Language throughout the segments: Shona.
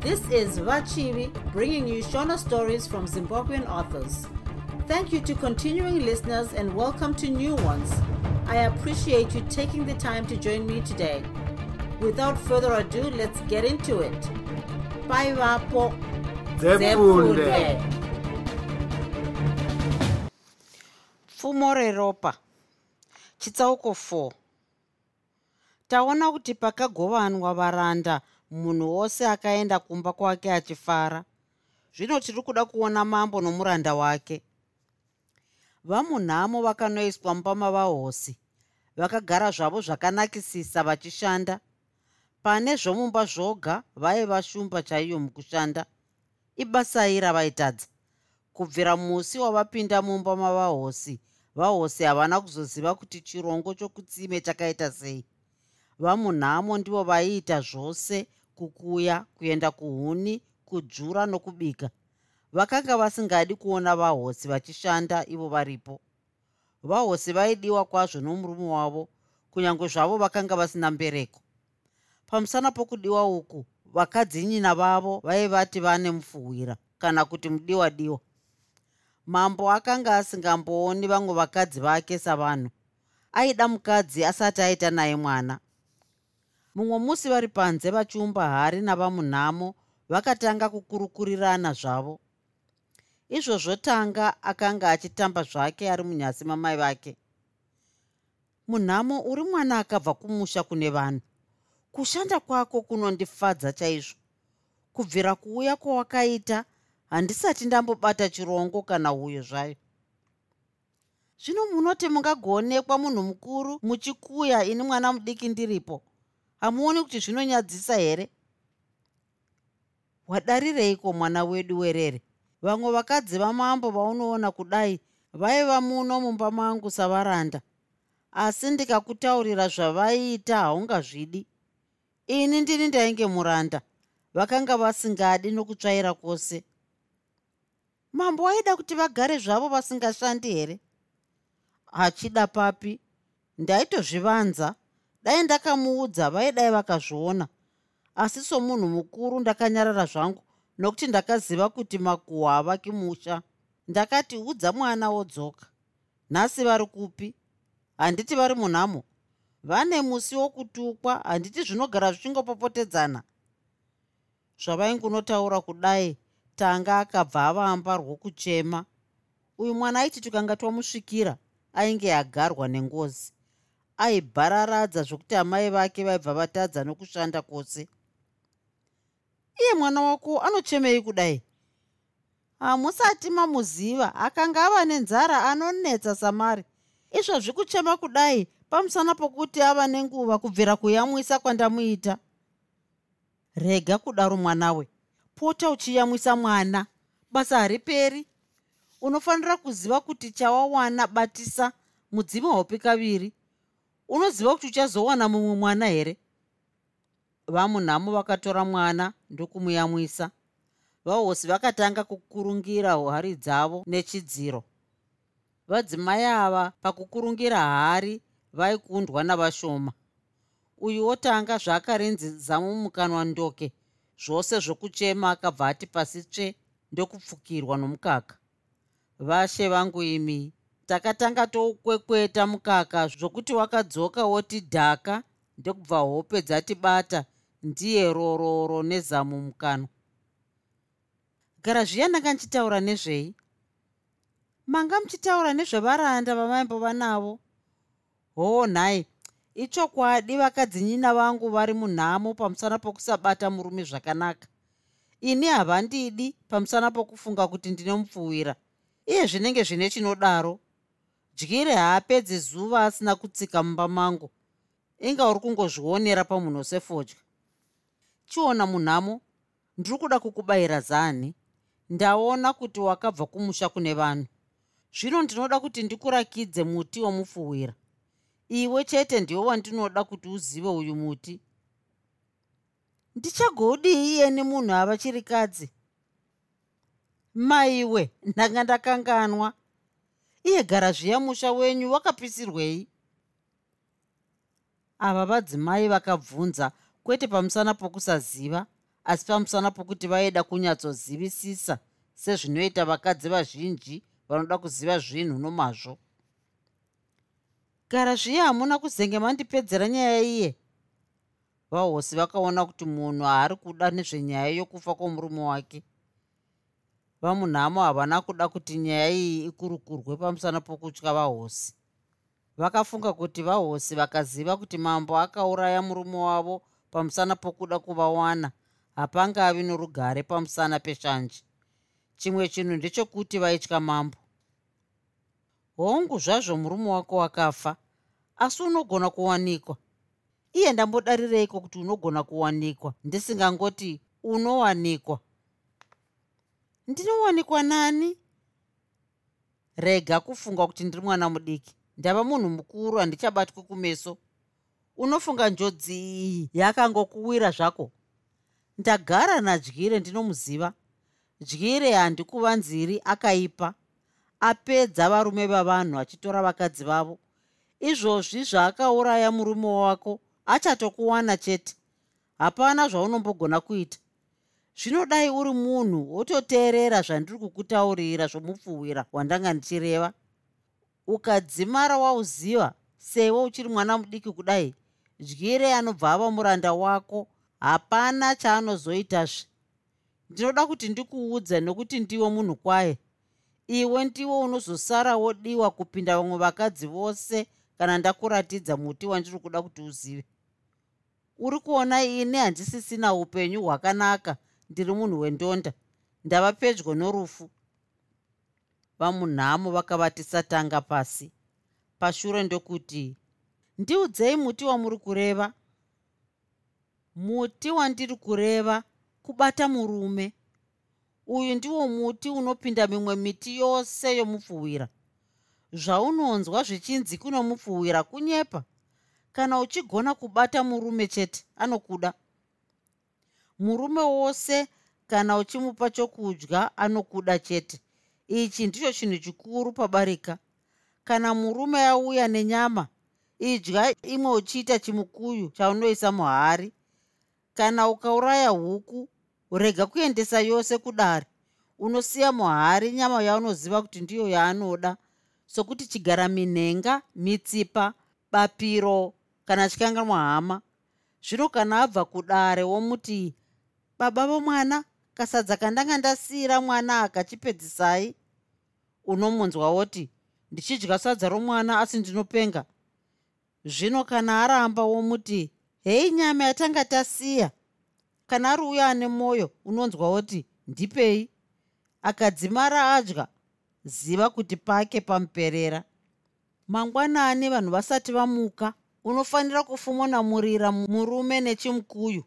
This is Vachivi bringing you Shona stories from Zimbabwean authors. Thank you to continuing listeners and welcome to new ones. I appreciate you taking the time to join me today. Without further ado, let's get into it. Bye, Vapo. Pfumo reropa chitsauko 4 taona kuti pakagovanwa varanda munhu wose akaenda kumba kwake achifara. Zvino tiri kuda kuona mambo nomuranda wake. Vamunhamo vakanoiswa mumba mavahosi vakagara zvavo zvakanakisisa vachishanda. Pane zvomumba zvoga vaiva shumba chaiyo mukushanda. Ibasai ravaitadza kubvira musi wavapinda mumba mavahosi vahosi havana kuzoziva kuti chirongo chokutsime chakaita sei. Vamunhamo ndivo vaiita zvose kukuya kuenda kuhuni kudzvura nokubika. Vakanga vasingadi kuona vahosi vachishanda ivo varipo. Vahosi vaidiwa kwazvo nomurume wavo kunyange zvavo vakanga vasina mbereko. Pamusana pokudiwa uku vakadzinyina vavo vaivati vane mufuhwira kana kuti mudiwa diwa mambo akanga asingambooni vamwe vakadzi vake savanhu. Aida mukadzi asati aita naye mwana mumwe musi vari panze vachiumba hari navamunhamo vakatanga kukurukurirana zvavo. Izvozvo tanga akanga achitamba zvake ari munyasi mamai vake. Munhamo uri mwana akabva kumusha kune vanhu. Kushanda kwako kunondifadza chaizvo. Kubvira kuuya kwawakaita handisati ndambobata chirongo kana uyo zvayo. Zvino munoti mungagoonekwa munhu mukuru muchikuya ini mwana mudiki ndiripo hamuoni kuti zvinonyadzisa here? Wadarireiko mwana wedu werere? Vamwe vakadzi vamambo vaunoona kudai vaiva muno mumba mangu savaranda. Asi ndikakutaurira zvavaiita haungazvidi. Ini ndini ndainge muranda vakanga vasingadi nokutsvaira kwose. Mambo waida kuti vagare zvavo vasingashandi here? Hachida papi. Ndaitozvivanza dai ndakamuudza vaidai vakazviona. Asi somunhu mukuru ndakanyarara zvangu nokuti ndakaziva kuti makuhwa havaki musha. Ndakati udza mwana wodzoka. Nhasi vari kupi? Handiti vari munhamo. Vane musi wokutukwa handiti zvinogara zvichingopopotedzana. Zvavaingunotaura kudai tanga akabva avamba rwokuchema uyu mwana aiti tukanga twamusvikira ainge agarwa nengozi aibhararadza zvokuti amai vake vaibva vatadza nokushanda kwose iye mwana wako anochemei kudai? Hamusati mamuziva akanga ava nenzara anonetsa samari. Izvozvi kuchema kudai? Pamusana pokuti ava nenguva kubvira kuyamwisa kwandamuita. Rega kudaro mwanawe. Pota uchiyamwisa mwana. Basa hariperi. Unofanira kuziva kuti chawawana batisa mudzima haupi kaviri unoziva kuti uchazowana mumwe mwana here? Vamunhamo vakatora mwana ndokumuyamwisa. Vahosi vakatanga kukurungira hari dzavo nechidziro. Vadzimai ava pakukurungira hari vaikundwa navashoma. Uyu wotanga zvaakarinzi zamumukanwa ndoke zvose zvokuchema akabva ati pasi tsve ndokupfukirwa nomukaka. Vashe vangu imi takatanga toukwekweta mukaka zvokuti wakadzoka woti dhaka ndokubva hope dzatibata ndiye rororo nezamu mukanwa. Gara zviya ndanga ndichitaura nezvei? Manga muchitaura nezvevaranda vamaimbova navo hoo nhai ichokwadi vakadzinyina vangu vari munhamo pamusana pokusabata murume zvakanaka. Ini havandidi pamusana pokufunga kuti ndine mupfuwira iye zvinenge zvine chinodaro dyire haapedzi zuva asina kutsika mumba mangu. Inga uri kungozvionera pamunhu sefodya chiona munhamo ndiri kuda kukubayira zani. Ndaona kuti wakabva kumusha kune vanhu. Zvino ndinoda kuti ndikurakidze muti womufuwira. Iwe chete ndiwo wandinoda kuti uzive uyu muti. Ndichagodii iyeni munhu ava chirikadzi maiwe ndanga ndakanganwa iye gara zviya musha wenyu wakapisirwei? Ava vadzimai vakabvunza kwete pamusana pokusaziva asi pamusana pokuti vaida kunyatsozivisisa sezvinoita vakadzi vazhinji vanoda kuziva zvinhu nomazvo. Gara zviye hamuna kuzenge mandipedzera nyaya iye? Vahosi vakaona kuti munhu haari kuda nezvenyaya yokufa kwomurume wake vamunhamo havana kuda kuti nyaya iyi ikurukurwe pamusana pokutya vahosi. Vakafunga kuti vahosi vakaziva kuti mambo akauraya murume wavo pamusana pokuda kuvawana hapangavi norugare pamusana peshanje. Chimwe chinhu ndechekuti vaitya mambo. Hongu zvazvo murume wako wakafa asi unogona kuwanikwa. Iye ndambodarireiko kuti unogona kuwanikwa? Ndisingangoti unowanikwa ndinowanikwa nani? Rega kufunga kuti ndiri mwana mudiki. Ndava munhu mukuru handichabatwi kumeso. Unofunga njodzi iyi yakangokuwira zvako? Ndagara nadyire ndinomuziva. Dyire handikuvanziri akaipa. Apedza varume vavanhu achitora vakadzi vavo. Izvozvi zvaakauraya murume wako achatokuwana chete. Hapana zvaunombogona kuita zvinodai uri munhu wototeerera zvandiri kukutaurira zvomupfuwira wandanga ndichireva? Ukadzimara wauziva sewo uchiri mwana mudiki kudai dyire anobva ava muranda wako hapana chaanozoitazve ndinoda kuti ndikuudza nokuti ndiwo munhu kwaye. Iwe ndiwo unozosara wodiwa kupinda vamwe vakadzi vose kana ndakuratidza muti wandiri kuda kuti uzive. Uri kuona ini handisisina upenyu hwakanaka ndiri munhu wendonda. Ndava pedyo norufu. Vamunhamo vakavatisa tanga pasi. Pashure ndokuti ndiudzei muti wamuri kureva? Muti wandiri kureva kubata murume. Uyu ndiwo muti unopinda mimwe miti yose yomupfuwira. Zvaunonzwa zvichinzi kunomupfuwira kunyepa. Kana uchigona kubata murume chete anokuda murume wose kana uchimupa chokudya anokuda chete. Ichi ndicho chinhu chikuru pabarika. Kana murume auya nenyama idya imwe uchiita chimukuyu chaunoisa muhari. Kana ukauraya huku rega kuendesa yose kudare. Unosiya muhari nyama yaunoziva kuti ndiyo yaanoda sokuti chigara minhenga mitsipa bapiro kana chikanganwa hama. Zvino kana abva kudare womuti baba vomwana kasadza kandanga ndasiyira mwana akachipedzisai. Unomunzwa woti ndichidya sadza romwana asi ndinopenga. Zvino kana aramba womuti hei nyama yatanga tasiya kana ari uyo ane mwoyo unonzwa woti ndipei? Akadzimara adya ziva kuti pake pamuperera mangwanani vanhu vasati vamuka unofanira kufumonamurira murume nechimukuyu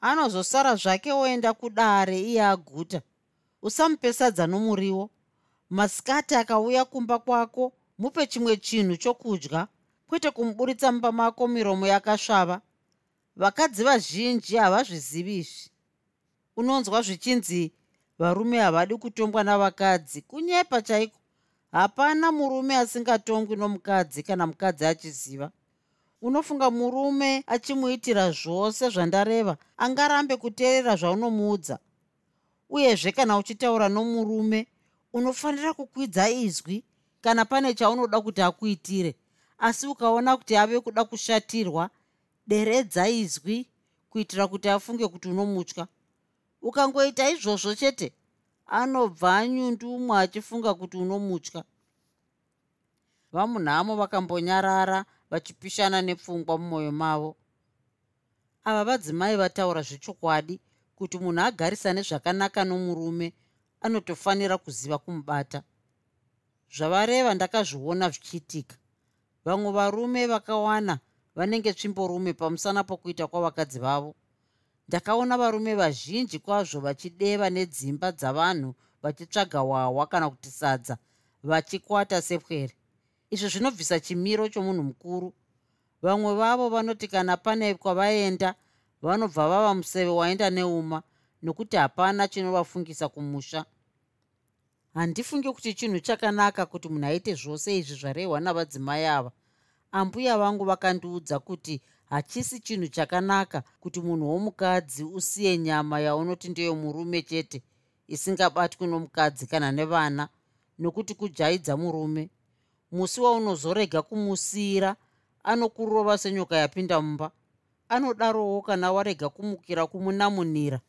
anozosara zvake oenda kudare iye aguta. Usamupesadza nomuriwo. Masikati akauya kumba kwako mupe chimwe chinhu chokudya. Kwete kumuburitsa mumba mako miromo yakasvava vakadzi vazhinji havazvizivi izvi. Unonzwa zvichinzi varume havadi kutongwa navakadzi. Kunyepa chaiko? Hapana murume asingatongwi nomukadzi kana mukadzi achiziva unofunga murume achimuitira zvose zvandareva angarambe kuteerera zvaunomuudza. Uyezve kana uchitaura nomurume unofanira kukwidza izwi kana pane chaunoda kuti akuitire asi ukaona kuti ave kuda kushatirwa deredza izwi kuitira kuti afunge kuti unomutya. Ukangoita izvozvo chete anobva anyundumwe achifunga kuti unomutya. Vamunhamo vakambonyarara vachipishana nepfungwa mumwoyo mavo. Ava vadzimai vataura zvechokwadi kuti munhu agarisane zvakanaka nomurume anotofanira kuziva kumubata. Zvavareva ndakazviona zvichiitika. Vamwe varume vakawana vanenge tsvimborume pamusana pokuita kwavakadzi vavo. Ndakaona varume vazhinji kwazvo vachideva nedzimba dzavanhu vachitsvaga hwahwa kana kuti sadza vachikwata sepwere izvi zvinobvisa chimiro chomunhu mukuru. Vamwe vavo vanoti kana pane kwavaenda vanobva vava museve waenda neuma nokuti hapana chinovafungisa kumusha. Handifungi kuti chinhu chakanaka kuti munhu aite zvose izvi zvarehwa navadzimai ava. Ambuya vangu vakandiudza kuti hachisi chinhu chakanaka kuti munhu womukadzi usiye nyama yaunoti ndeyomurume chete isingabatwi nomukadzi kana nevana nokuti kujaidza murume musi waunozorega kumusiyira anokurova senyoka yapinda mumba anodarowo kana warega kumukira kumunamunira.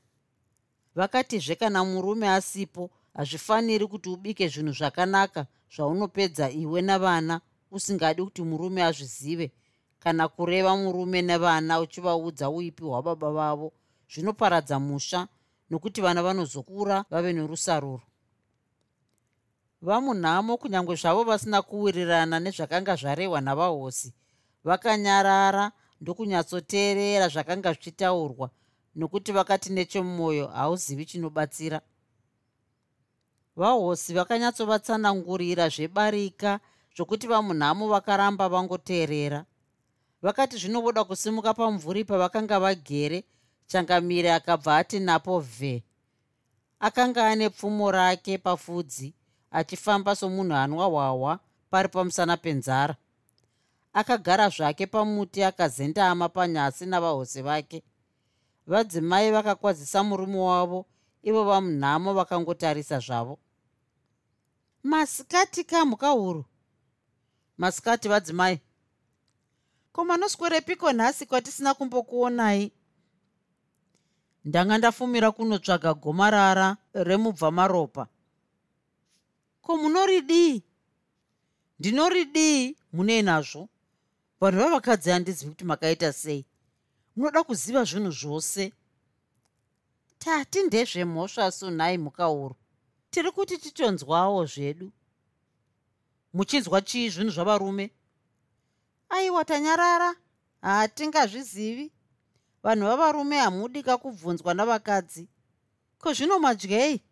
Vakatizve kana murume asipo hazvifaniri kuti ubike zvinhu zvakanaka zvaunopedza iwe navana usingadi kuti murume azvizive. Kana kureva murume nevana uchivaudza uipi hwababa vavo zvinoparadza musha nokuti vana vanozokura vave nerusaruro vamunhamo kunyange zvavo vasina kuwirirana nezvakanga zvarehwa navahosi. Vakanyarara ndokunyatsoteerera zvakanga zvichitaurwa nokuti vakati nechemumwoyo hauzivi chinobatsira. Vahosi vakanyatsovatsanangurira zvebarika zvokuti vamunhamo vakaramba vangoteerera. Vakati zvinovoda kusimuka pamumvuri pavakanga vagere changamire akabva ati napo vhe akanga ane pfumo rake pafudzi achifamba somunhu anwa hwahwa pari pamusana penzara. Akagara zvake pamuti akazendama panyasi navahosi vake. Vadzimai vakakwadzisa murume wavo ivo vamunhamo vakangotarisa zvavo. Masikati kamhuka huru. Masikati vadzimai. Ko manoswerepiko nhasi kwatisina kumbokuonai? Ndanga ndafumira kunotsvaga gomarara remubva maropa ko munoridii? Ndinoridii? Munei nazvo. Vanhu vavakadzi handizivi kuti makaita sei. Munoda kuziva zvinhu zvose. Tati ndezvemhosva sunhai mukauro tiri kuti titonzwawo zvedu. Muchinzwa chii zvinhu zvavarume? Aiwa tanyarara. Hatingazvizivi vanhu vavarume hamudika kubvunzwa navakadzi. Ko zvino madyei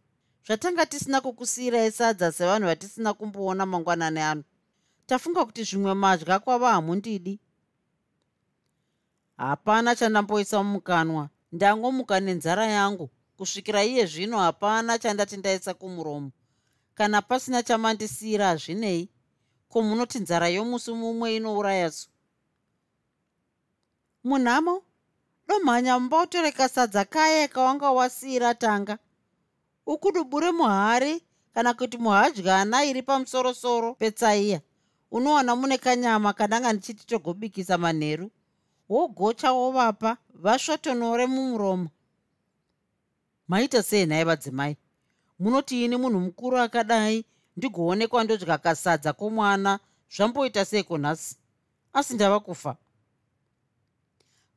zvatanga tisina kukusiyirai sadza sevanhu vatisina kumboona mangwanani ano. Tafunga kuti zvimwe madya kwava hamundidi. Hapana chandamboisa mumukanwa. Ndangomuka nenzara yangu. Kusvikira iye zvino hapana chandati ndaisa kumuromo. Kana pasina chamandisiyira hazvinei. Ko munoti nzara yomusi mumwe inouraya su? Munhamo? Domhanya mumba utoreka sadza kaya kawanga wasiyira tanga ukudubure muhari kana kuti muhadyana iri pamusorosoro petsaiya unowana mune kanyama kananga ndichiti togobikisa manheru wogocha wovapa vasvotonore mumuromo. Maita sei nhai vadzimai? Munoti ini munhu mukuru akadai ndigoonekwa ndodya kasadza komwana zvamboita seiko nhasi? Asi ndava kufa.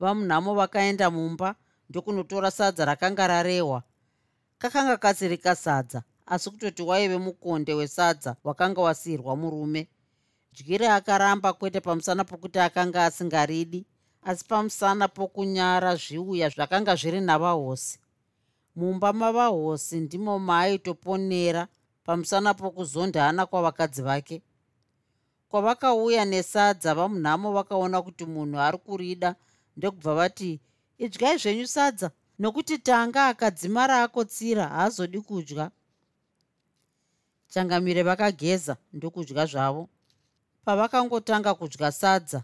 Vamunhamo vakaenda mumba ndokunotora sadza rakanga rarehwa kakanga kasiri kasadza asi kutoti waive mukonde wesadza wakanga wasiyirwa murume. Dyiri akaramba kwete pamusana pokuti akanga asingaridi asi pamusana pokunyara zviuya zvakanga zviri navahosi. Mumba mavahosi ndimo maaitoponera pamusana pokuzondana kwavakadzi vake. Kwavakauya nesadza vamunhamo vakaona kuti munhu ari kurida ndokubva vati idyai zvenyu sadza nokuti tanga akadzimara akotsira haazodi kudya. Changamire vakageza ndokudya zvavo. Pavakangotanga kudya sadza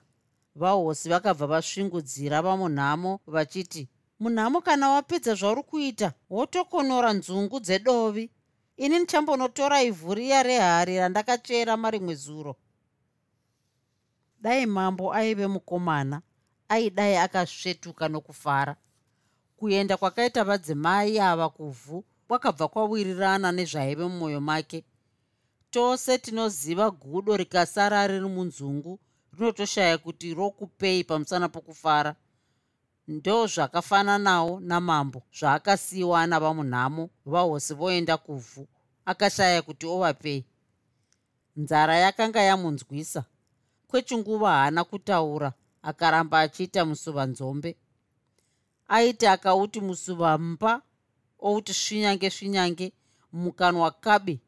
vahosi vakabva vasvingudzira vamunhamo vachiti munhamo kana wapedza zvauri kuita wotokonora nzungu dzedovi. Ini ndichambonotora ivhu riya rehari randakachera marimwe zuro. Dai mambo aive mukomana aidai akasvetuka nokufara kuenda kwakaita vadzimai ava kuvhu kwakabva kwawirirana nezvaive mumwoyo make. Tose tinoziva gudo rikasara riri munzungu rinotoshaya kuti rokupei pamusana pokufara. Ndo zvakafananawo namambo zvaakasiyiwa navamunhamo vahosi voenda kuvhu akashaya kuti ovapei. Nzara yakanga yamunzwisa. Kwechinguva haana kutaura akaramba achiita musuva nzombe aiti akauti musuva mba outi svinyange svinyange mukanwa kabi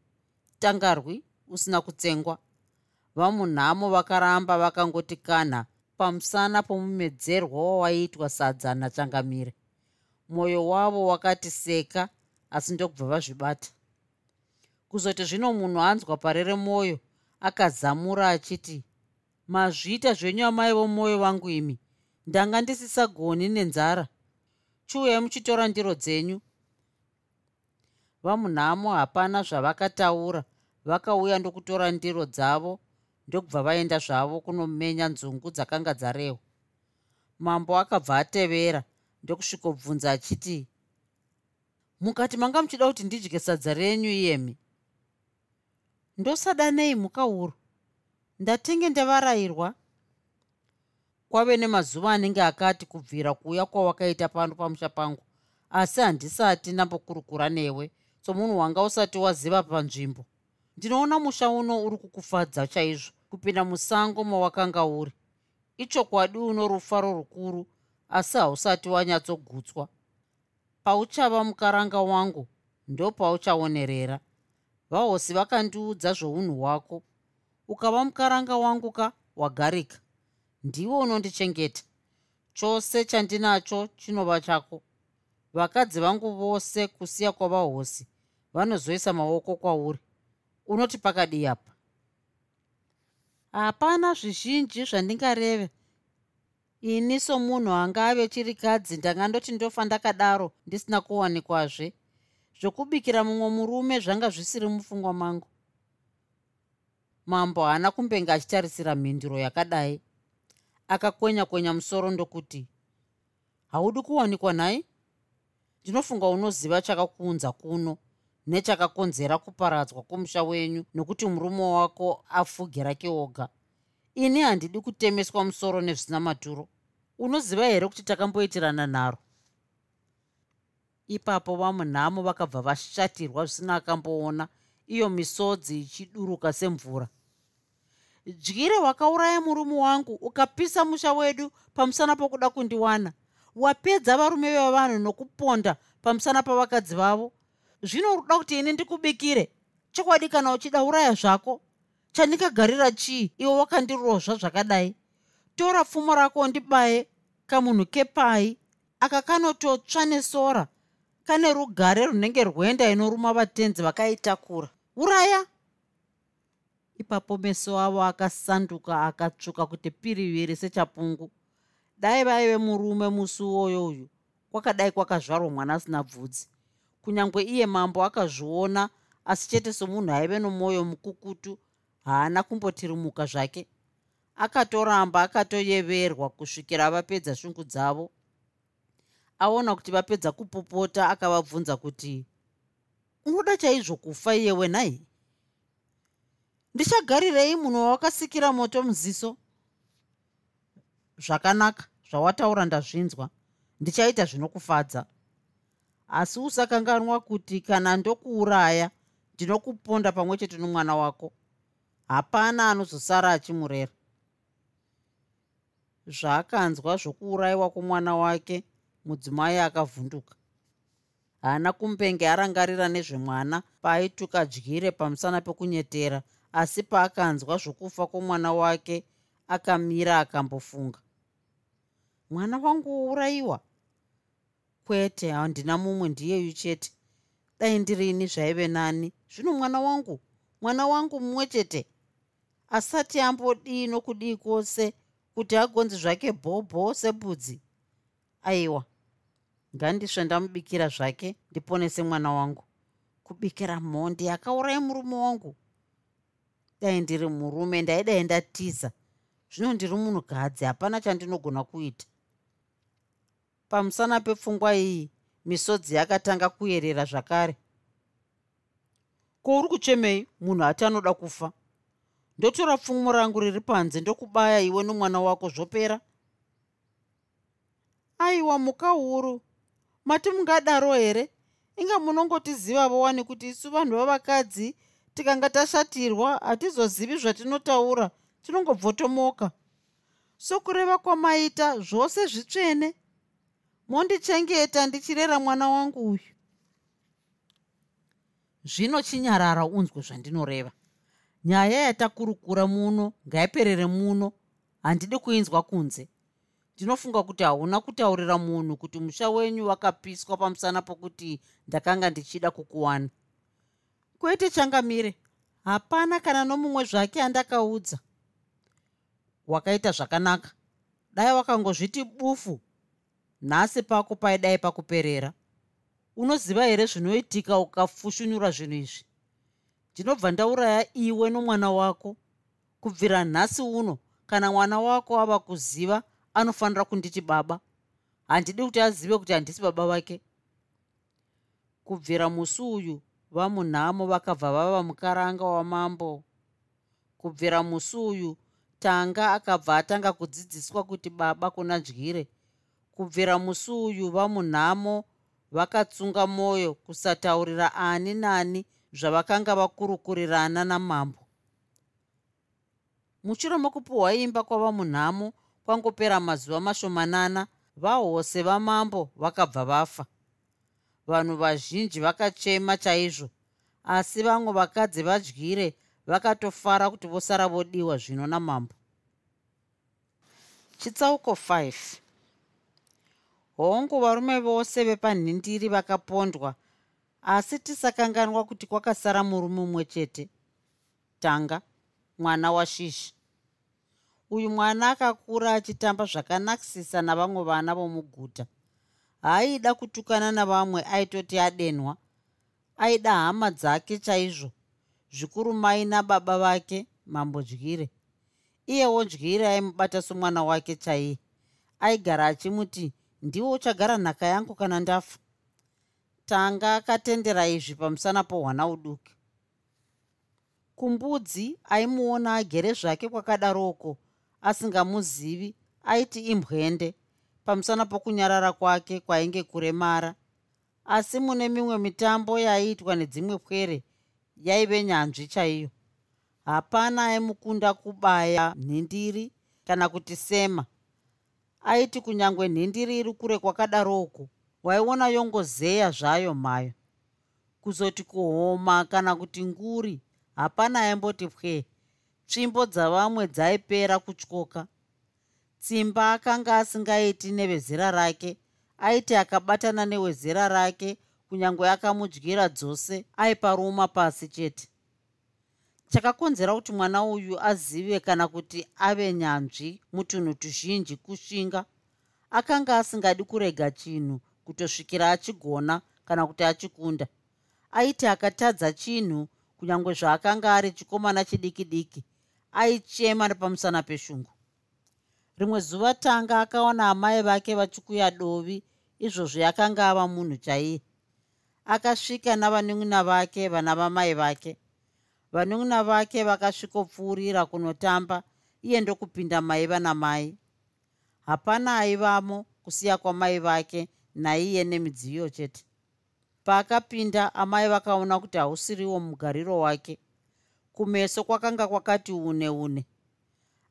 tangarwi usina kutsengwa. Vamunhamo vakaramba vakangoti kanha pamusana pomumedzerwa wawaiitwa sadza nachangamire mwoyo wavo wakati seka asi ndokubva vazvibata. Kuzoti zvino munhu anzwa parere mwoyo akazamura achiti mazviita zvenyu amai vomwoyo vangu imi ndanga ndisisagoni nenzara chiuyai muchitora ndiro dzenyu. Vamunhamo hapana zvavakataura. Vakauya ndokutora ndiro dzavo ndokubva vaenda zvavo kunomenya nzungu dzakanga dzarehwa mambo akabva atevera ndokusvikobvunza achiti mukati manga muchida kuti ndidye sadza renyu iyemi? Ndosada nei mukauro ndatenge ndavarayirwa kwave nemazuva anenge akati kubvira kuuya kwawakaita pano pamusha pangu. Asi handisati ndambokurukura newe. Somunhu wanga usati waziva panzvimbo. Ndinoona musha uno uri kukufadza chaizvo kupinda musango mawakanga uri. Ichokwadi uno rufaro rukuru asi hausati wanyatsogutswa. Pauchava mukaranga wangu ndo pauchaonerera. Vahosi vakandiudza zvounhu hwako. Ukava mukaranga wangu ka wagarika ndiwo unondichengeta. Chose chandinacho chinova chako. Vakadzi vangu vose kusiya kwavahosi vanozoisa maoko kwauri. Unoti pakadii apa. Hapana zvizhinji zvandingareve. Ini somunhu anga ave chirikadzi ndangandoti ndofa ndakadaro ndisina kuwanikwazve. Zvokubikira mumwe murume zvanga zvisiri mufungwa mangu. Mambo haana kumbenge achitarisira mhinduro yakadai akakwenya kwenya musoro ndokuti haudi kuwanikwa nhai? Ndinofunga unoziva chakakuunza kuno nechakakonzera kuparadzwa kwomusha wenyu nokuti murume wako afuge rake oga. Ini handidi kutemeswa musoro nezvina maturo. Unoziva here kuti takamboitirana nharo ipapo vamunhamo vakabva vashatirwa zvisina akamboona. Iyo misodzi ichiduruka semvura dyire wakauraya murume wangu ukapisa musha wedu pamusana pokuda kundiwana. Wapedza varume vevanhu nokuponda pamusana pavakadzi vavo. Zvino uda kuti ini ndikubikire? Chokwadi kana uchida uraya zvako chandingagarira chii? Iwe wakandirozva zvakadai. Tora pfumo rako ndibaye kamunhu kepai aka kanototsva nesora. Kane rugare runenge rwenda inoruma vatenzi vakaitakura. Uraya ipapo meso avo akasanduka akatsvuka kuti piriviri sechapungu. Dai vaive murume musi uwoyo uyu kwakadai kwakazvarwa mwana asina bvudzi. Kunyange iye mambo akazviona asi chete somunhu aive nomwoyo mukukutu haana kumbotirimuka zvake. Akatoramba akatoyeverwa kusvikira vapedza shungu dzavo. Aona kuti vapedza kupopota akavabvunza kuti unoda chaizvo kufa iyewe nhai ndichagarirei munhu wawakasikira moto muziso. Zvakanaka zvawataura ndazvinzwa. Ndichaita zvinokufadza. Asi usakanganwa kuti kana ndokuuraya ndinokuponda pamwe chete nomwana wako hapana anozosara achimurera. Zvaakanzwa zvokuurayiwa kwomwana wake mudzimai akavhunduka. Haana kumbenge arangarira nezvemwana paaituka dyire pamusana pekunyetera asi paakanzwa zvokufa kwomwana wake akamira akambofunga. Mwana wangu wourayiwa? Kwete handina mumwe ndiyeyu chete. Dai ndirini zvaive nani? Zvino mwana wangu mwana wangu mumwe chete. Asati ambodii nokudii kwose kuti agonzi zvake bhobho sebudzi? Aiwa ngandisve ndamubikira zvake ndiponese mwana wangu. Kubikira mhondi akaurai murume wangu dai ndiri murume ndaidai ndatiza. Zvino ndiri munhukadzi hapana chandinogona kuita. Pamusana pepfungwa iyi misodzi yakatanga kuyerera zvakare. Ko uri kuchemei? Munhu ati anoda kufa. Ndotora pfumo rangu riri panze ndokubaya iwe nomwana wako zvopera. Aiwa muka huru. Mati mungadaro here? Inga munongotiziva vowani kuti isu vanhu vavakadzi tikanga tashatirwa hatizozivi zvatinotaura tinongobvotomoka. Sokureva kwamaita zvose zvitsvene mondichengeta ndichirera mwana wangu uyu. Zvino chinyarara unzwe zvandinoreva. Nyaya yatakurukura muno ngaiperere muno handidi kuinzwa kunze. Ndinofunga kuti hauna kutaurira munhu kuti musha wenyu wakapiswa pamusana pokuti ndakanga ndichida kukuwana kwete changamire. Hapana kana nomumwe zvake andakaudza. Wakaita zvakanaka. Dai wakangozviti bufu. Nhasi pako paidai pakuperera. Unoziva here zvinoitika ukafushunura zvinhu izvi? Ndinobva ndauraya iwe nomwana wako. Kubvira nhasi uno kana mwana wako ava kuziva anofanira kunditi baba. Handidi kuti azive kuti handisi baba vake kubvira musi uyu vamunhamo vakabva vava mukaranga wamambo. Kubvira musi uyu tanga akabva atanga kudzidziswa kuti baba kuna dyire kubvira musi uyu vamunhamo vakatsunga mwoyo kusataurira ani nani zvavakanga vakurukurirana namambo. Mushure mokupiwa imba kwava munhamo kwangopera mazuva mashomanana vahose vamambo vakabva vafa vanhu vazhinji vakachema chaizvo asi vamwe vakadzi vadyire vakatofara kuti vosara vodiwa zvino namambo. Chitsauko 5 hongu varume vose vepanhindiri vakapondwa asi tisakanganwa kuti kwakasara murume mumwe chete. Tanga mwana washishi uyu mwana akakura achitamba zvakanakisisa navamwe vana vomuguta haaida kutukana navamwe aitoti adenwa. Aida hama dzake chaizvo. Zvikuru mai nababa vake mambo dyire iyewo dyire aimubata somwana wake chaiye. Aigara achimuti ndiwo uchagara nhaka yangu kana ndafa? Tanga akatendera izvi pamusana pohwana uduki. Kumbudzi aimuona agere zvake kwakadaroko asingamuzivi aiti imbwende pamusana pokunyarara kwake kwainge kuremara. Asi mune mimwe mitambo yaiitwa nedzimwe pwere yaive nyanzvi chaiyo. Hapana aimukunda kubaya nhindiri kana kuti sema. Aiti kunyange nhindiri iri kure kwakadaroko waiona yongozeya zvayo mhayo kuzoti kuhoma kana kuti nguri hapana aimboti pwe tsvimbo dzavamwe dzaipera kutyoka tsimba akanga asingaiti nevezera rake aiti akabatana newezera rake kunyange akamudyira dzose aiparuma pasi chete. Chakakonzera kuti mwana uyu azive kana kuti ave nyanzvi mutunhu tuzhinji kusvinga akanga asingadi kurega chinhu kutosvikira achigona kana kuti achikunda. Aiti akatadza chinhu kunyange zvaakanga ari chikomana chidiki diki aichema nepamusana peshungu rimwe zuva tanga akaona amai vake vachikuya dovi izvozvo yakanga ava munhu chaiye. Akasvika navanun'una vake vana vamai vake. Vanun'una vake vakasvikopfuurira kunotamba iye ndokupinda maiva namai hapana aivamo kusiya kwamai vake naiye nemidziyo chete. Paakapinda amai vakaona kuti hausiriwo mugariro wake. Kumeso kwakanga kwakati une une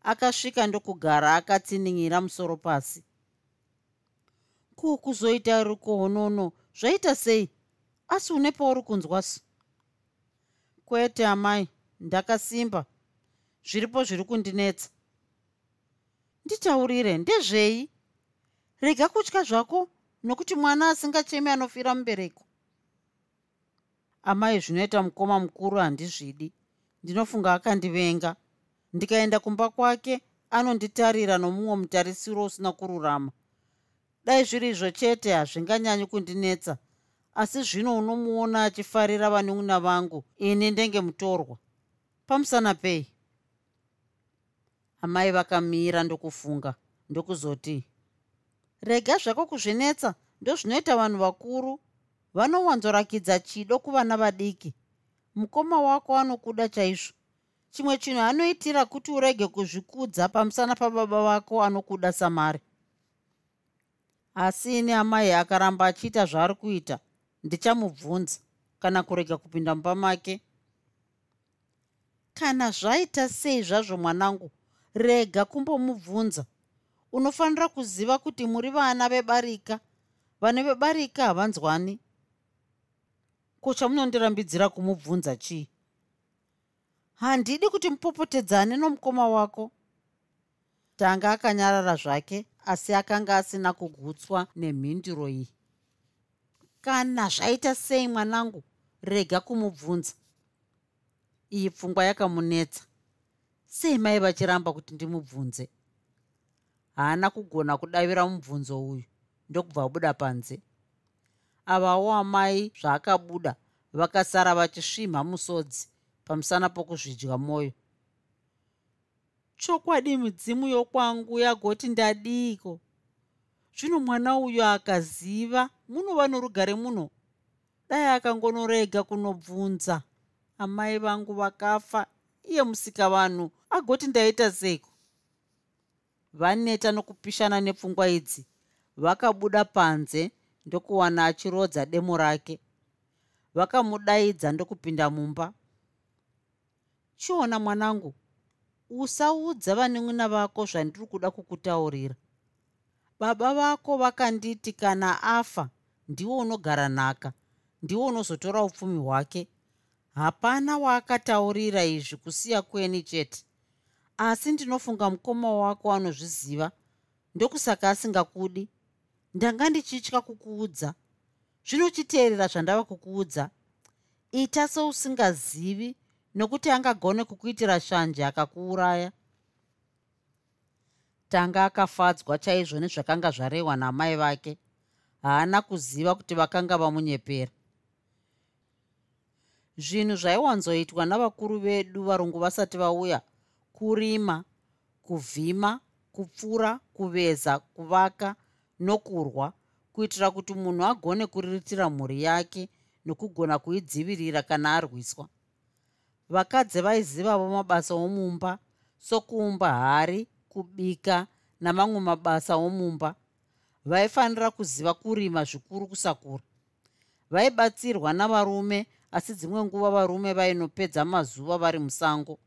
akasvika ndokugara akatsinin'ira musoro pasi. Kukuzoita rikohonono zvaita sei? Asi une pauri kunzwasi kwete amai. Ndakasimba. Zviripo zviri kundinetsa. Nditaurire ndezvei? Rega kutya zvako nokuti mwana asingachemi anofira mubereko. Amai zvinoita mukoma mukuru handizvidi. Ndinofunga akandivenga ndikaenda kumba kwake anonditarira nomumwe mutarisiro usina kururama. Dai zviri izvo chete hazvinganyanyi kundinetsa. Asi zvino unomuona achifarira vanun'una vangu ini ndenge mutorwa pamusana pei? Amai vakamira ndokufunga ndokuzoti rega zvako kuzvinetsa ndozvinoita vanhu vakuru. Vanowanzorakidza chido kuvana vadiki. Mukoma wako anokuda chaizvo chimwe chinhu anoitira kuti urege kuzvikudza pamusana pababa vako anokuda samari. Asi ini amai akaramba achiita zvaari kuita ndichamubvunza kana kurega kupinda mumba make kana zvaita sei zvazvo mwanangu rega kumbomubvunza. Unofanira kuziva kuti muri vana vebarika. Vane vebarika havanzwani. Ko chamunondirambidzira kumubvunza chii handidi kuti mupopotedzane nomukoma wako. Tanga akanyarara zvake asi akanga asina kugutswa nemhinduro iyi. Kana zvaita sei mwanangu? Rega kumubvunza. Iyi pfungwa yakamunetsa. Sei mai vachiramba kuti ndimubvunze? Haana kugona kudavira mubvunzo uyu. Ndokubva abuda panze. Avawo amai zvaakabuda vakasara vachisvimha musodzi pamusana pokuzvidya mwoyo chokwadi midzimu yokwangu yagoti ndadiiko zvino mwana uyu akaziva munova norugare muno? Dai akangonorega kunobvunza. Amai vangu vakafa iye musika vanhu agoti ndaita seiko? Vaneta nokupishana nepfungwa idzi vakabuda panze ndokuwana achirodza demo rake. Vakamudaidza ndokupinda mumba chiona mwanangu usaudza vanen'una vako zvandiri kuda kukutaurira. Baba vako vakanditi kana afa ndiwo unogara nhaka ndiwo unozotora upfumi hwake. Hapana waakataurira izvi kusiya kweni chete. Asi ndinofunga mukoma wako anozviziva ndokusaka asingakudi. Ndanga ndichitya kukuudza. Zvinochiteerera zvandava kukuudza ita seusingazivi nokuti angagone kukuitira shanje akakuuraya. Tanga akafadzwa chaizvo nezvakanga zvarehwa naamai vake. Haana kuziva kuti vakanga vamunyepera. Zvinhu zvaiwanzoitwa navakuru vedu varungu vasati vauya kurima kuvhima kupfura kuveza kuvaka nokurwa kuitira kuti munhu agone kuriritira mhuri yake nokugona kuidzivirira kana arwiswa vakadzi vaizivavo mabasa omumba sokuumba hari kubika namamwe mabasa omumba. Vaifanira kuziva kurima zvikuru kusakura. Vaibatsirwa navarume asi dzimwe nguva varume vainopedza mazuva vari musango.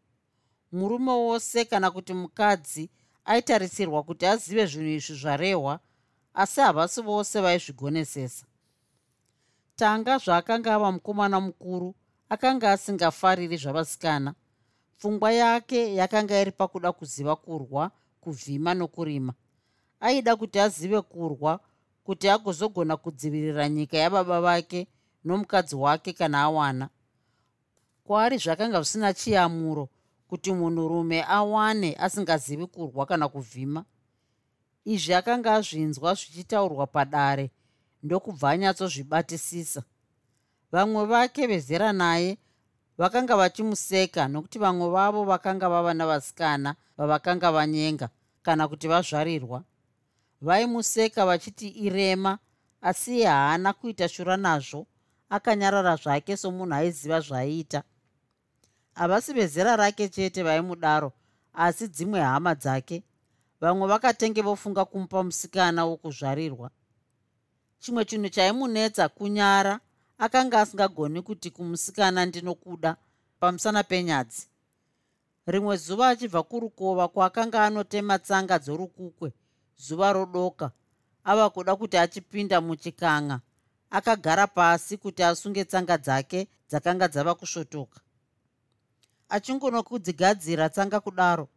Murume wose kana kuti mukadzi aitarisirwa kuti azive zvinhu izvi zvarehwa asi havasi vose vaizvigonesesa. Tanga zvaakanga ava mukomana mukuru akanga asingafariri zvavasikana. Pfungwa yake yakanga iri pakuda kuziva kurwa kuvhima nokurima. Aida kuti azive kurwa kuti agozogona kudzivirira nyika yababa vake nomukadzi wake kana awana. Kwaari zvakanga zvisina chiyamuro kuti munhurume awane asingazivi kurwa kana kuvhima. Izvi akanga azvinzwa zvichitaurwa padare ndokubva anyatsozvibatisisa vamwe vake vezera naye vakanga vachimuseka nokuti vamwe vavo vakanga vava navasikana vavakanga vanyenga kana kuti vazvarirwa. Vaimuseka vachiti irema asi iye haana kuita shura nazvo akanyarara zvake somunhu aiziva zvaiita. Havasi vezera rake chete vaimudaro asi dzimwe hama dzake. Vamwe vakatenge vofunga kumupa musikana wokuzvarirwa. Chimwe chinhu chaimunetsa kunyara akanga asingagoni kuti kumusikana ndinokuda pamusana penyadzi. Rimwe zuva achibva kurukova kwaakanga anotema tsanga dzorukukwe zuva rodoka ava kuda kuti achipinda muchikanga. Akagara pasi kuti asunge tsanga dzake dzakanga dzava kusvotoka. Achingonokudzigadzira tsanga kudaro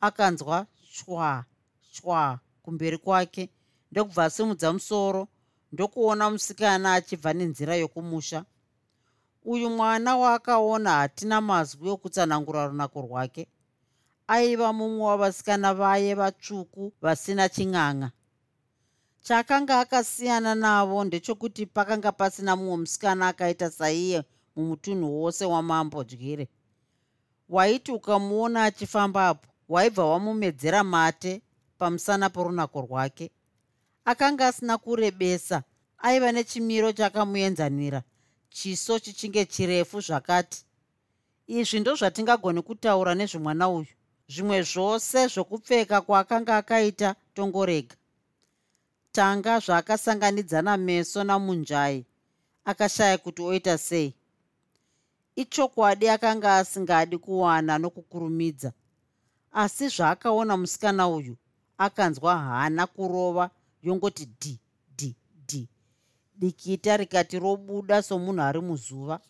akanzwa chwa chwa kumberi kwake ndokubva asimudza musoro ndokuona musikana achibva nenzira yokumusha. Uyu mwana waakaona hatina mazwi okutsanangura runako rwake. Aiva mumwe wavasikana vaye vatsvuku vasina ching'ang'a. Chaakanga akasiyana navo ndechokuti pakanga pasina mumwe musikana akaita saiye mumutunhu wose wamambo dyire waiti ukamuona achifambapo waibva wamumedzera mate pamusana porunako rwake akanga asina kurebesa aiva nechimiro chakamuenzanira chiso chichinge chirefu zvakati. Izvi ndo zvatingagoni kutaura nezvemwana uyu zvimwe zvose zvokupfeka kwaakanga akaita tongorega. Tanga zvaakasanganidzana meso namunjai akashaya kuti oita sei. Ichokwadi akanga asingadi kuwana nokukurumidza asi zvaakaona musikana uyu akanzwa hana kurova yongoti dhi dhi dhi. Dikita rikati robuda somunhu ari muzuva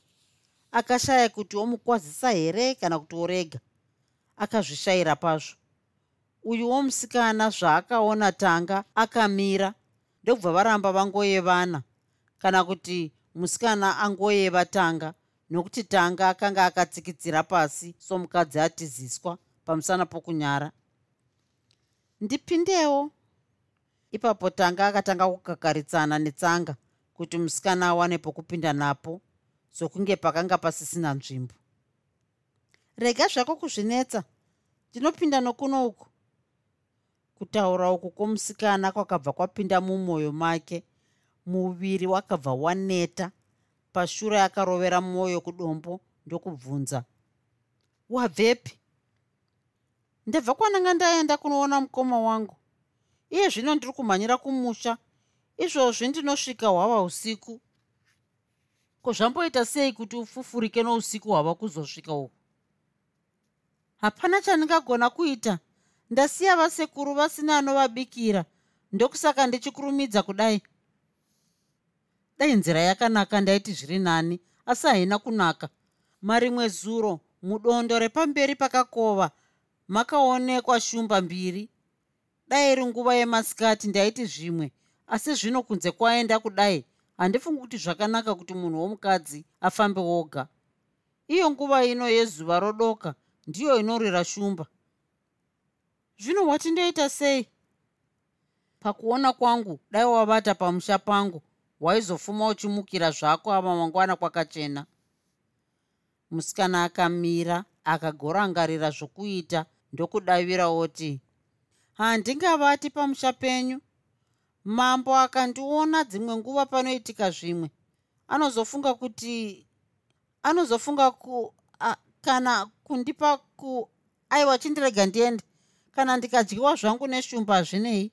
akashaya kuti omukwazisa here kana kuti orega? Akazvishayira pazvo. Uyu womusikana zvaakaona tanga akamira ndokubva varamba vangoyevana. Kana kuti musikana angoyeva tanga nokuti tanga akanga akatsikitsira pasi somukadzi atiziswa pamusana pokunyara. Ndipindewo ipapo tanga akatanga kukakaritsana netsanga kuti musikana awane pokupinda napo sokunge pakanga pasisina nzvimbo. Rega zvako kuzvinetsa. Ndinopinda nokuno uku. Kutaura uku kwomusikana kwakabva kwapinda mumwoyo make muviri wakabva waneta pashure akarovera mwoyo kudombo ndokubvunza wabvepi? Ndabva kwananga ndaenda kunoona mukoma wangu iye zvino ndiri kumhanyira kumusha. Izvozvi ndinosvika hwava usiku. Ko zvamboita sei kuti ufufurike nousiku hwava kuzosvika uku? Hapana chandingagona kuita. Ndasiya vasekuru vasina anovabikira. Ndokusaka ndichikurumidza kudai. Dai nzira yakanaka ndaiti zviri nani. Asi haina kunaka. Marimwe zuro mudondo repamberi pakakova makaonekwa shumba mbiri dai iri nguva yemasikati ndaiti zvimwe. Asi zvino kunze kwaenda kudai handifungi kuti zvakanaka kuti munhu womukadzi afambe woga. Iyo nguva ino yezuva rodoka ndiyo inorwira shumba. Zvino watindoita sei? Pakuona kwangu dai wavata pamusha pangu waizofuma uchimukira zvako ava mangwana kwakachena. Musikana akamira akagorangarira zvokuita ndokudavira oti handingavati pamusha penyu. Mambo akandiona dzimwe nguva panoitika zvimwe. Anozofunga kuti anozofunga ku a, kana kundipa ku aiwa chindirega ndiende. Kana ndikadyiwa zvangu neshumba hazvinei.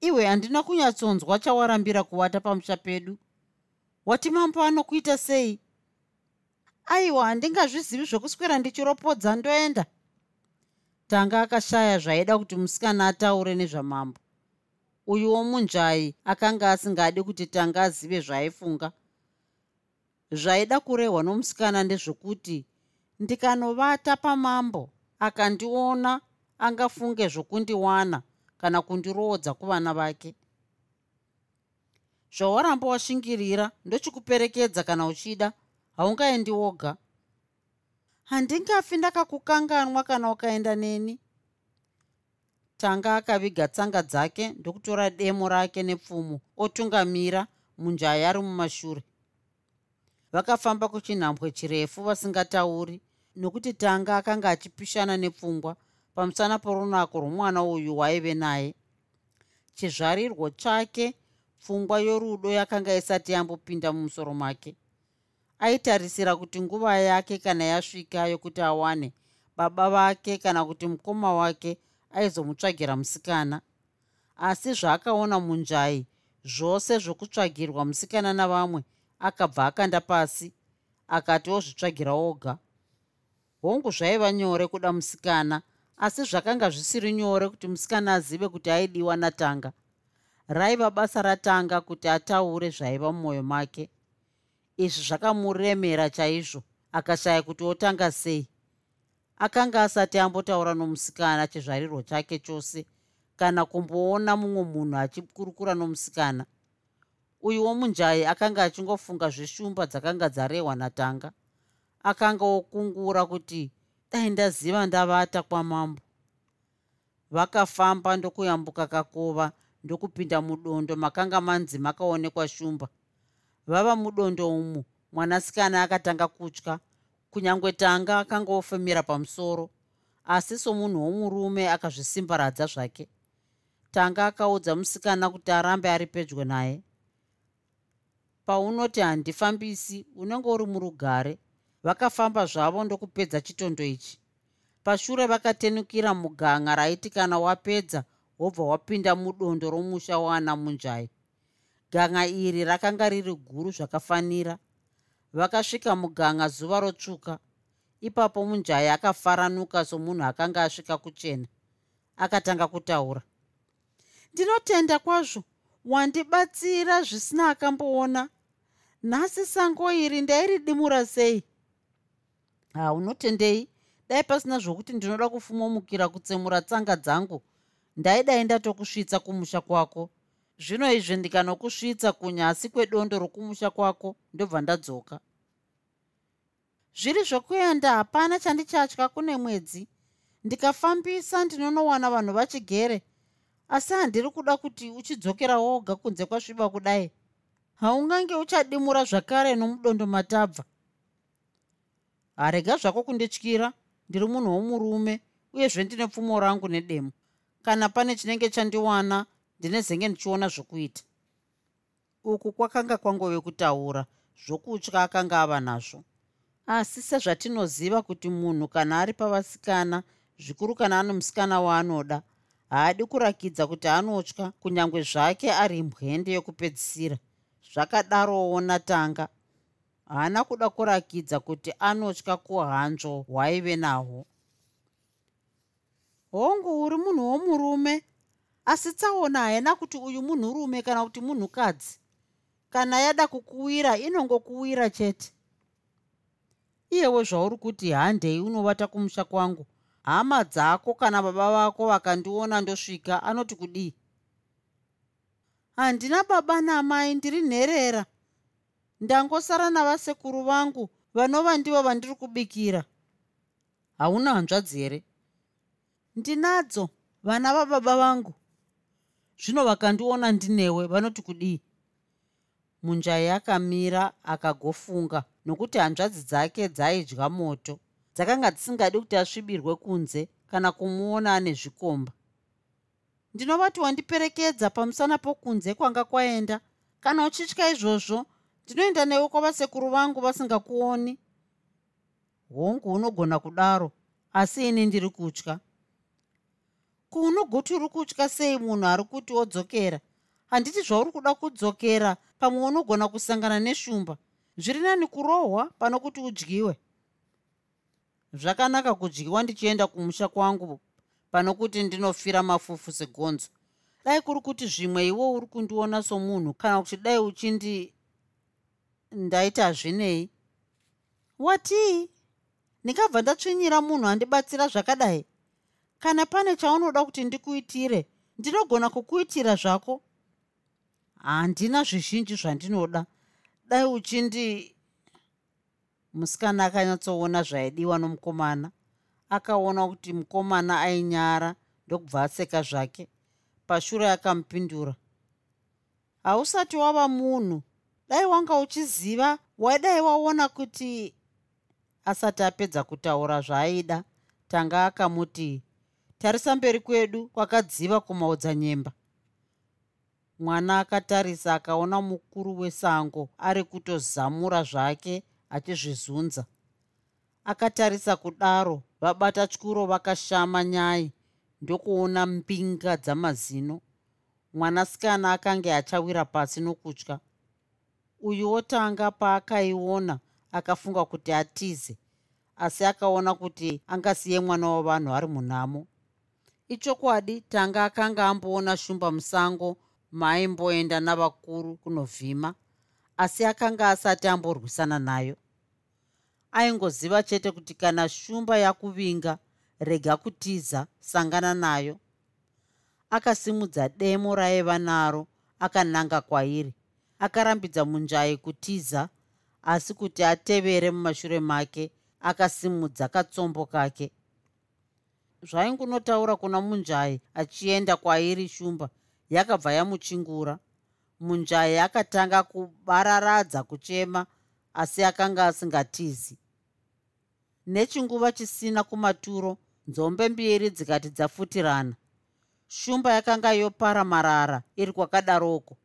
Iwe handina kunyatsonzwa chawarambira kuvata pamusha pedu. Wati mambo anokuita sei? Aiwa handingazvizivi zvokuswera ndichiropodza ndoenda tanga akashaya zvaida kuti musikana ataure nezvamambo. Uyuwo munjai akanga asingadi kuti tanga azive zvaaifunga zvaida kurehwa nomusikana ndezvokuti ndikanovata pamambo akandiona angafunge zvokundiwana kana kundiroodza kuvana vake. Zvawaramba washingirira ndochikuperekedza kana uchida haungaendi woga handingafi ndakakukanganwa kana ukaenda neni. Tanga akaviga tsanga dzake ndokutora demo rake nepfumo otungamira munjaya ari mumashure. Vakafamba kuchinhambwe chirefu vasingatauri nokuti tanga akanga achipishana nepfungwa pamusana porunako rwomwana uyu waive naye. Chizvarirwo chake pfungwa yorudo yakanga isati yambopinda mumusoro make aitarisira kuti nguva yake kana yasvika yokuti awane baba vake kana kuti mukoma wake aizomutsvagira musikana. Asi zvaakaona munjai zvose zvokutsvagirwa musikana navamwe akabva akanda pasi akati ozvitsvagira oga. Hongu zvaiva nyore kuda musikana asi zvakanga zvisiri nyore kuti musikana azive kuti aidiwa natanga. Raiva basa ratanga kuti ataure zvaiva mumwoyo make izvi zvakamuremera chaizvo akashaya kuti otanga sei. Akanga asati ambotaura nomusikana chizvariro chake chose kana kumboona mumwe munhu achikurukura nomusikana. Uyuwo munjai akanga achingofunga zveshumba dzakanga dzarehwa natanga. Akanga okungura kuti dai ndaziva ndavata kwamambo. Vakafamba ndokuyambuka kakova ndokupinda mudondo makanga manzi makaonekwa shumba vava mudondo umu. Mwanasikana akatanga kutya. Kunyange tanga akanga ofemera pamusoro. Asi somunhu womurume akazvisimbaradza zvake. Tanga akaudza musikana kuti arambe ari pedyo naye. Paunoti handifambisi unenge uri murugare vakafamba zvavo ndokupedza chitondo ichi. Pashure vakatenukira muganga raiti kana wapedza wobva wapinda mudondo romusha waana munjai ganga iri rakanga riri guru zvakafanira. Vakasvika muganga zuva rotsvuka ipapo munjai akafaranuka somunhu akanga asvika kuchena akatanga kutaura. Ndinotenda kwazvo wandibatsira zvisina akamboona. Nhasi sango iri ndairidimura sei? Haunotendei dai pasina zvokuti ndinoda kufumomukira kutsemura tsanga dzangu. Ndaidai ndatokusvitsa kumusha kwako zvino izvi ndikanokusvitsa kunyasi kwedondo rokumusha kwako ndobva ndadzoka. Zviri zvokuenda hapana chandichatya kune mwedzi. Ndikafambisa ndinonowana vanhu vachigere asi handiri kuda kuti uchidzokera woga kunze kwasviba kudai. Haungange uchadimura zvakare nomudondo matabva. Harega zvako kundityira ndiri munhu womurume uyezve ndine pfumo rangu nedemo. Kana pane chinenge chandiwana ndine zenge ndichiona zvokuita. Uku kwakanga kwangove kutaura zvokutya akanga ava nazvo. Asi sezvatinoziva kuti munhu kana ari pavasikana zvikuru kana ano musikana waanoda haadi kurakidza kuti anotya kunyange zvake ari mbwende yokupedzisira. Zvakadarowo natanga. Haana kuda kurakidza kuti anotya kuhanzvo hwaive nahwo. Hongu uri munhu womurume asi tsaona haina kuti uyu munhurume kana kuti munhukadzi kana yada kukuwira inongokuwira chete. Iyewo zvauri kuti handei unovata kumusha kwangu. Hama dzako kana baba vako vakandiona ndosvika anoti kudii? Handina baba namai ndiri nherera. Ndangosara navasekuru vangu vanova ndivo vandiri kubikira. Hauna hanzvadzi here? Ndinadzo vana vababa vangu zvino vakandiona ndinewe vanoti kudii? Munjai akamira akagofunga nokuti hanzvadzi dzake dzaidya moto. Dzakanga dzisingadi kuti asvibirwe kunze kana kumuona ane zvikomba. Ndinovati wandiperekedza pamusana pokunze kwanga kwaenda. Kana uchitya izvozvo ndinoenda newe kwavasekuru vangu vasingakuoni. Hongu unogona kudaro asi ini ndiri kutya kuunogoti uri kutya sei munhu ari kuti wodzokera handiti zvauri kuda kudzokera pamwe unogona kusangana neshumba. Zviri nani kurohwa pano kuti udyiwe? Zvakanaka kudyiwa ndichienda kumusha kwangu pano kuti ndinofira mafufu segonzo. Dai kuri kuti zvimwe iwo uri kundiona somunhu kana kuti dai uchindi ndaita zvinei? Watii ndingabva ndatsvinyira munhu andibatsira zvakadai kana pane chaunoda kuti ndikuitire ndinogona kukuitira zvako. Handina zvizhinji zvandinoda. Dai uchindi musikana akanyatsoona zvaidiwa nomukomana akaona kuti mukomana ainyara ndokubva aseka zvake pashure akamupindura. Hausati wava munhu. Dai wanga uchiziva waidai waona kuti asati apedza kutaura zvaaida tanga akamuti tarisa mberi kwedu kwakadziva kumaodzanyemba mwana akatarisa akaona mukuru wesango ari kutozamura zvake achizvizunza. Akatarisa kudaro vabata tyuro vakashama nyai ndokuona mbinga dzamazino. Mwanasikana akange achawira pasi nokutya. Uyu wotanga paakaiona akafunga kuti atize asi akaona kuti angasiye mwana wavanhu ari munhamo ichokwadi tanga akanga amboona shumba musango maaimboenda navakuru kunovhima asi akanga asati amborwisana nayo. Aingoziva chete kuti kana shumba yakuvinga rega kutiza sangana nayo. Akasimudza demo raiva naro akananga kwairi. Akarambidza munjai kutiza asi kuti atevere mumashure make akasimudza katsombo kake zvaingunotaura kuna munjai achienda kwairi shumba yakabva yamuchingura. Munjai akatanga kubararadza kuchema asi akanga asingatizi. Nechinguva chisina kumaturo nzombe mbiri dzikati dzafutirana. Shumba yakanga yopara marara iri kwakadaroko.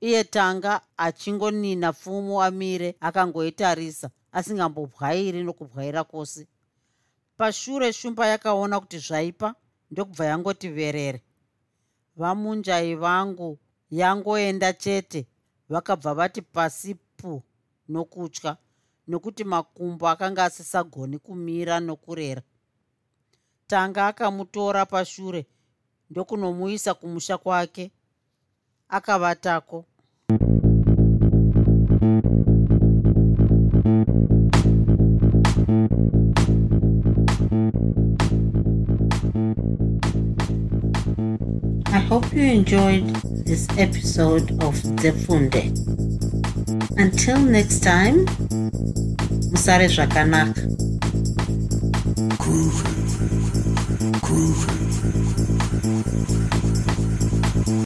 Iye tanga achingonina pfumo amire akangoitarisa asingambobwairi nokubwaira kwose pashure shumba yakaona kuti zvaipa ndokubva yangoti verere vamunjai vangu yangoenda chete vakabva vati pasipu nokutya nokuti makumbo akanga asisagoni kumira nokurera. Tanga akamutora pashure ndokunomuisa kumusha kwake akavatako you enjoyed this episode of Zefunde. Until next time, Musare Zvakanaka. Groovy. Groovy.